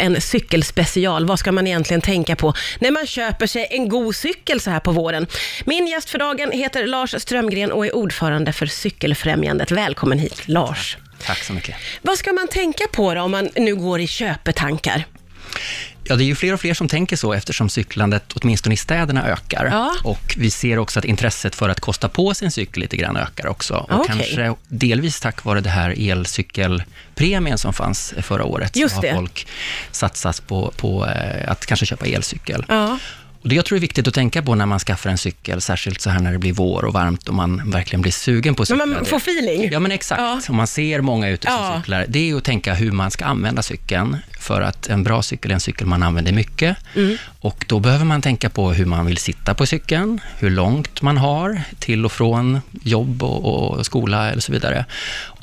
En cykelspecial, vad ska man egentligen tänka på när man köper sig en god cykel så här på våren? Min gäst för dagen heter Lars Strömgren och är ordförande för Cykelfrämjandet. Välkommen hit Lars. Tack så mycket. Vad ska man tänka på då om man nu går i köpetankar? Ja, det är ju fler och fler som tänker så eftersom cyklandet, åtminstone i städerna, ökar. Ja. Och vi ser också att intresset för att kosta på sin cykel lite grann ökar också. Och Okej. kanske delvis tack vare det här elcykelpremien som fanns förra året, Just så har det. folk satsat på, på eh, att kanske köpa elcykel. Ja. Och det jag tror är viktigt att tänka på när man skaffar en cykel, särskilt så här när det blir vår och varmt och man verkligen blir sugen på att Men cykla. man det- får feeling. Ja, men exakt. Ja. Om man ser många ute som Ja. cyklar, det är ju att tänka hur man ska använda cykeln. För att en bra cykel är en cykel man använder mycket. Mm. Och då behöver man tänka på hur man vill sitta på cykeln, hur långt man har till och från jobb och, och skola eller så vidare.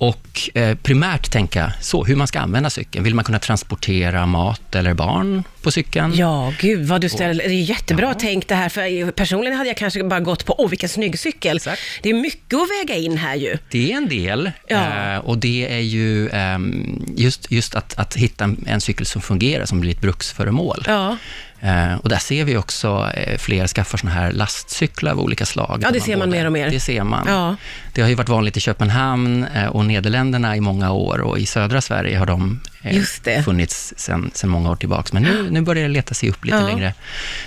Och eh, primärt tänka så, hur man ska använda cykeln. Vill man kunna transportera mat eller barn på cykeln? Ja, gud vad du ställer. Det är jättebra Ja. tänkt det här, för personligen hade jag kanske bara gått på, åh vilken snygg cykel. Exakt. Det är mycket att väga in här ju. Det är en del Ja. eh, och det är ju ehm, just, just att, att hitta en, en cykel som fungerar, som blir ett bruksföremål. Ja, Eh, och där ser vi också eh, fler skaffar såna här lastcyklar av olika slag. Ja, det Där ser man både- mer och mer. Det ser man. Ja. Det har ju varit vanligt i Köpenhamn eh, och Nederländerna i många år och i södra Sverige har de eh, funnits sedan många år tillbaka. Men nu, nu börjar det leta sig upp lite Ja. längre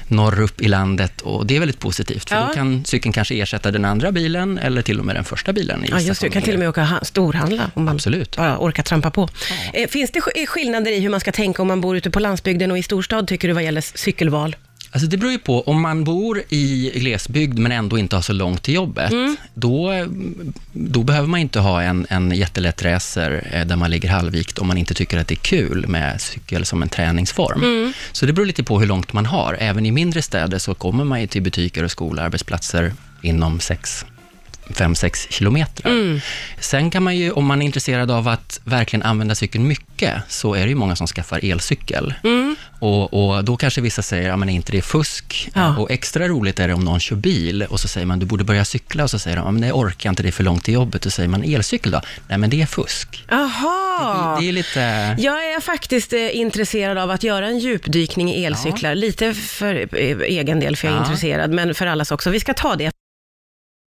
norrut i landet och det är väldigt positivt, för Ja. då kan cykeln kanske ersätta den andra bilen eller till och med den första bilen i ja just det. Du kan till och med åka ha- storhandla om man Absolut. bara orkar trampa på. Eh, Finns det sk- skillnader i hur man ska tänka om man bor ute på landsbygden och i storstad, tycker du, vad gäller cykelval? Alltså det beror ju på, om man bor i glesbygd men ändå inte har så långt till jobbet, Mm. då, då behöver man inte ha en, en jättelätt racer eh, där man ligger halvvikt om man inte tycker att det är kul med cykel som en träningsform. Mm. Så det beror lite på hur långt man har. Även i mindre städer så kommer man ju till butiker och skolor, arbetsplatser inom sex 5-6 kilometer. Mm. Sen kan man ju, om man är intresserad av att verkligen använda cykeln mycket, så är det ju många som skaffar elcykel. Mm. Och, och då kanske vissa säger, ja men är inte det fusk? Ja. Och extra roligt är det om någon kör bil och så säger man, du borde börja cykla och så säger de, ja men det orkar inte, det är för långt till jobbet. Då säger man, elcykel då? Nej men det är fusk. Aha! Det, det är lite... Jag är faktiskt eh, intresserad av att göra en djupdykning i elcyklar. Lite för eh, egen del, för jag är Ja. intresserad, men för allas också. Vi ska ta det.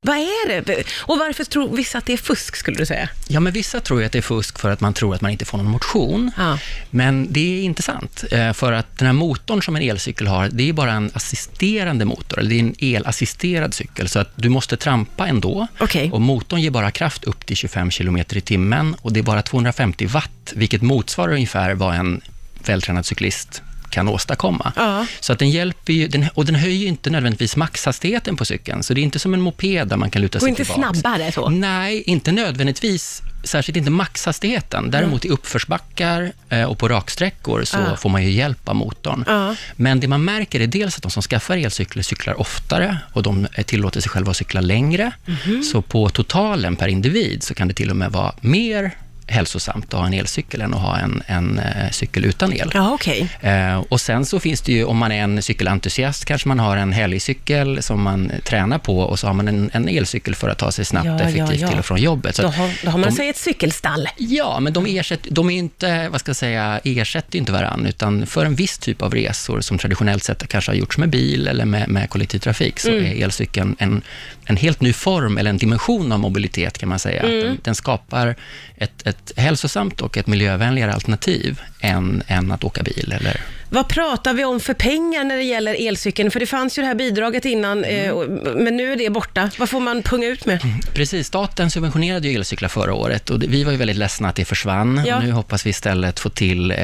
Vad är det? Och varför tror vissa att det är fusk, skulle du säga? Ja, men vissa tror ju att det är fusk för att man tror att man inte får någon motion. Ja. Men det är inte sant, eh, för att den här motorn som en elcykel har, det är bara en assisterande motor, eller det är en elassisterad cykel, så att du måste trampa ändå. Okej. Och motorn ger bara kraft upp till 25 km i timmen och det är bara 250 watt, vilket motsvarar ungefär vad en vältränad cyklist kan åstadkomma. Ja. Så att den hjälper ju, den, och den höjer inte nödvändigtvis maxhastigheten på cykeln, så det är inte som en moped där man kan luta Går sig inte tillbaks. snabbare så? Nej, inte nödvändigtvis. Särskilt inte maxhastigheten. Däremot i uppförsbackar eh, och på raksträckor så Ja. får man ju hjälp av motorn. Ja. Men det man märker är dels att de som skaffar elcyklar cyklar oftare och de eh, tillåter sig själva att cykla längre. Mhm. Så på totalen per individ så kan det till och med vara mer hälsosamt att ha en elcykel än att ha en, en eh, cykel utan el. Ja, okej. Eh, och sen så finns det ju, om man är en cykelentusiast, kanske man har en helgcykel som man tränar på och så har man en, en elcykel för att ta sig snabbt Ja, och ja, effektivt ja. till och från jobbet. Så Då har, då har man de, sig ett cykelstall. Ja, men de, ersätter, de är inte, vad ska jag säga, ersätter inte varandra, utan för en viss typ av resor som traditionellt sett kanske har gjorts med bil eller med, med kollektivtrafik, så Mm. är elcykeln en, en helt ny form, eller en dimension av mobilitet kan man säga. Mm. Den, den skapar ett, ett hälsosamt och ett miljövänligare alternativ än, än att åka bil eller Vad pratar vi om för pengar när det gäller elcykeln? För det fanns ju det här bidraget innan, Mm. eh, och- men nu är det borta. Vad får man punga ut med? Precis, staten subventionerade ju elcyklar förra året och vi var ju väldigt ledsna att det försvann. Ja. Nu hoppas vi istället få till eh,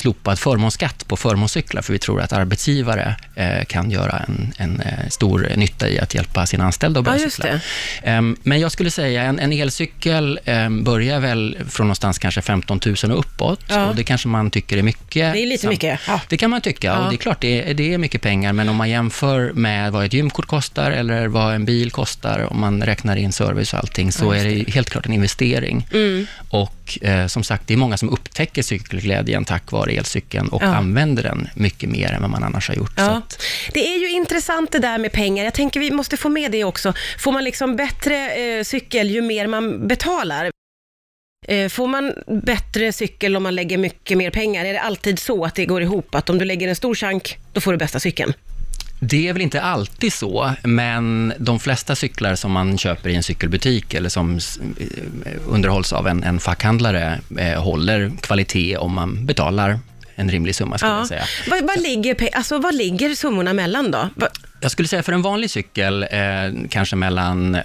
slopad förmånsskatt på förmånscyklar, för vi tror att arbetsgivare eh, kan göra en, en eh, stor nytta i att hjälpa sina anställda att börja Ja, cykla. Ehm, men jag skulle säga, en, en elcykel ehm, börjar väl från någonstans kanske 15 000 och uppåt. Ja. Och det kanske man tycker är mycket. Det är lite mycket. Ja. Det kan man tycka, och det är klart, det är, det är mycket pengar, men om man jämför med vad ett gymkort kostar eller vad en bil kostar, om man räknar in service och allting, så är det helt klart en investering. Mm. Och eh, som sagt, det är många som upptäcker cykelglädjen tack vare elcykeln och Ja. använder den mycket mer än vad man annars har gjort. Ja. att, Det är ju intressant det där med pengar. Jag tänker vi måste få med det också. Får man liksom bättre eh, cykel ju mer man betalar? Eh, Får man bättre cykel om man lägger mycket mer pengar? Är det alltid så att det går ihop? Att om du lägger en stor chunk, då får du bästa cykeln? Det är väl inte alltid så, men de flesta cyklar som man köper i en cykelbutik eller som eh, underhålls av en, en fackhandlare eh, håller kvalitet om man betalar en rimlig summa, skulle jag säga. Vad, vad, ligger, alltså, vad ligger summorna mellan då? Va- Jag skulle säga för en vanlig cykel, eh, kanske mellan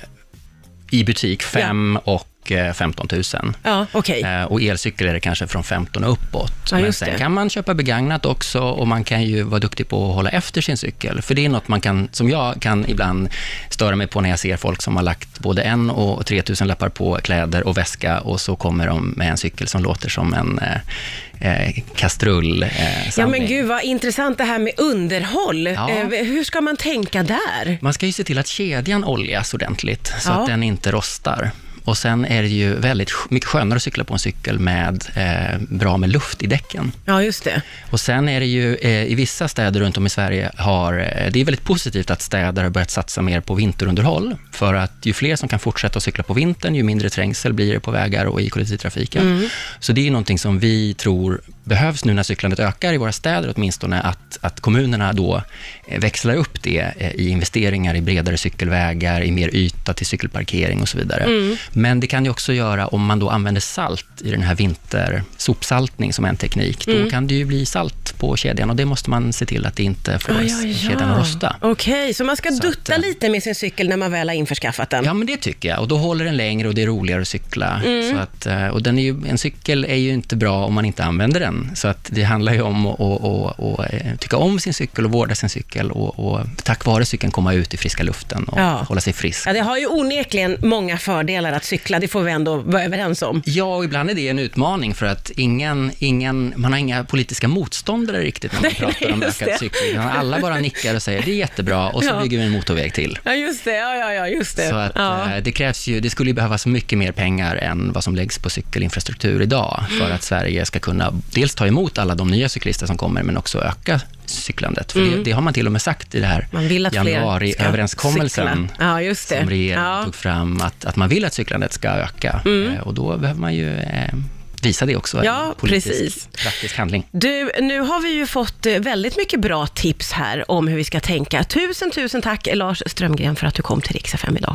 i butik 5 och eh, 15 000. Ja, okej. Eh, Och elcykel är det kanske från 15 och uppåt. Ja, Men sen det. kan man köpa begagnat också och man kan ju vara duktig på att hålla efter sin cykel. För det är något man kan, som jag kan ibland störa mig på när jag ser folk som har lagt både en och 3000 lappar på kläder och väska och så kommer de med en cykel som låter som en eh, eh, kastrull. Eh, Ja men gud vad intressant det här med underhåll. Ja. Eh, hur ska man tänka där? Man ska ju se till att kedjan oljas ordentligt, så Ja. att den inte rostar. Och sen är det ju väldigt mycket skönare att cykla på en cykel med eh, bra med luft i däcken. Ja, just det. Och sen är det ju eh, i vissa städer runt om i Sverige har, eh, det är väldigt positivt att städer har börjat satsa mer på vinterunderhåll. För att ju fler som kan fortsätta att cykla på vintern, ju mindre trängsel blir det på vägar och i kollektivtrafiken. Så det är någonting som vi tror behövs nu när cyklandet ökar i våra städer åtminstone, att, att kommunerna då eh, växlar upp det eh, i investeringar i bredare cykelvägar, i mer yta till cykelparkering och så vidare. Men det kan det också göra om man då använder salt i den här vintersopsaltning som en teknik. Då kan det ju bli salt på kedjan och det måste man se till att det inte får kedjan att rosta. Okej, så man ska Så dutta att, eh, lite med sin cykel när man väl har införskaffat den? Ja, men det tycker jag. Och då håller den längre och det är roligare att cykla. Så att, och den är ju, en cykel är ju inte bra om man inte använder den. Så att det handlar ju om att, att, att eh, tycka om sin cykel och vårda sin cykel och, och tack vare cykeln komma ut i friska luften och Ja. hålla sig frisk. Ja, det har ju onekligen många fördelar att cykla, det får vi ändå vara överens om. Ja, och ibland är det en utmaning för att ingen, ingen, man har inga politiska motståndare riktigt när man Nej, pratar om just ökad det. cykling. Alla bara nickar och säger det är jättebra och så Ja. bygger vi en motorväg till. Ja, just det. Ja, ja, ja, just det. Så att, ja. eh, det krävs ju, det skulle ju behövas mycket mer pengar än vad som läggs på cykelinfrastruktur idag Mm. för att Sverige ska kunna dels ta emot alla de nya cyklister som kommer, men också öka cyklandet. För det, det har man till och med sagt i det här Mm. Januariöverenskommelsen. Ja, som regeringen Ja. Mm. tog fram, att, att man vill att cyklandet ska öka. Eh, Och då behöver man ju eh, visa det också Ja, politisk, precis. praktisk handling. Du, nu har vi ju fått eh, väldigt mycket bra tips här om hur vi ska tänka. Tusen, tusen tack Lars Strömgren för att du kom till Rix FM idag.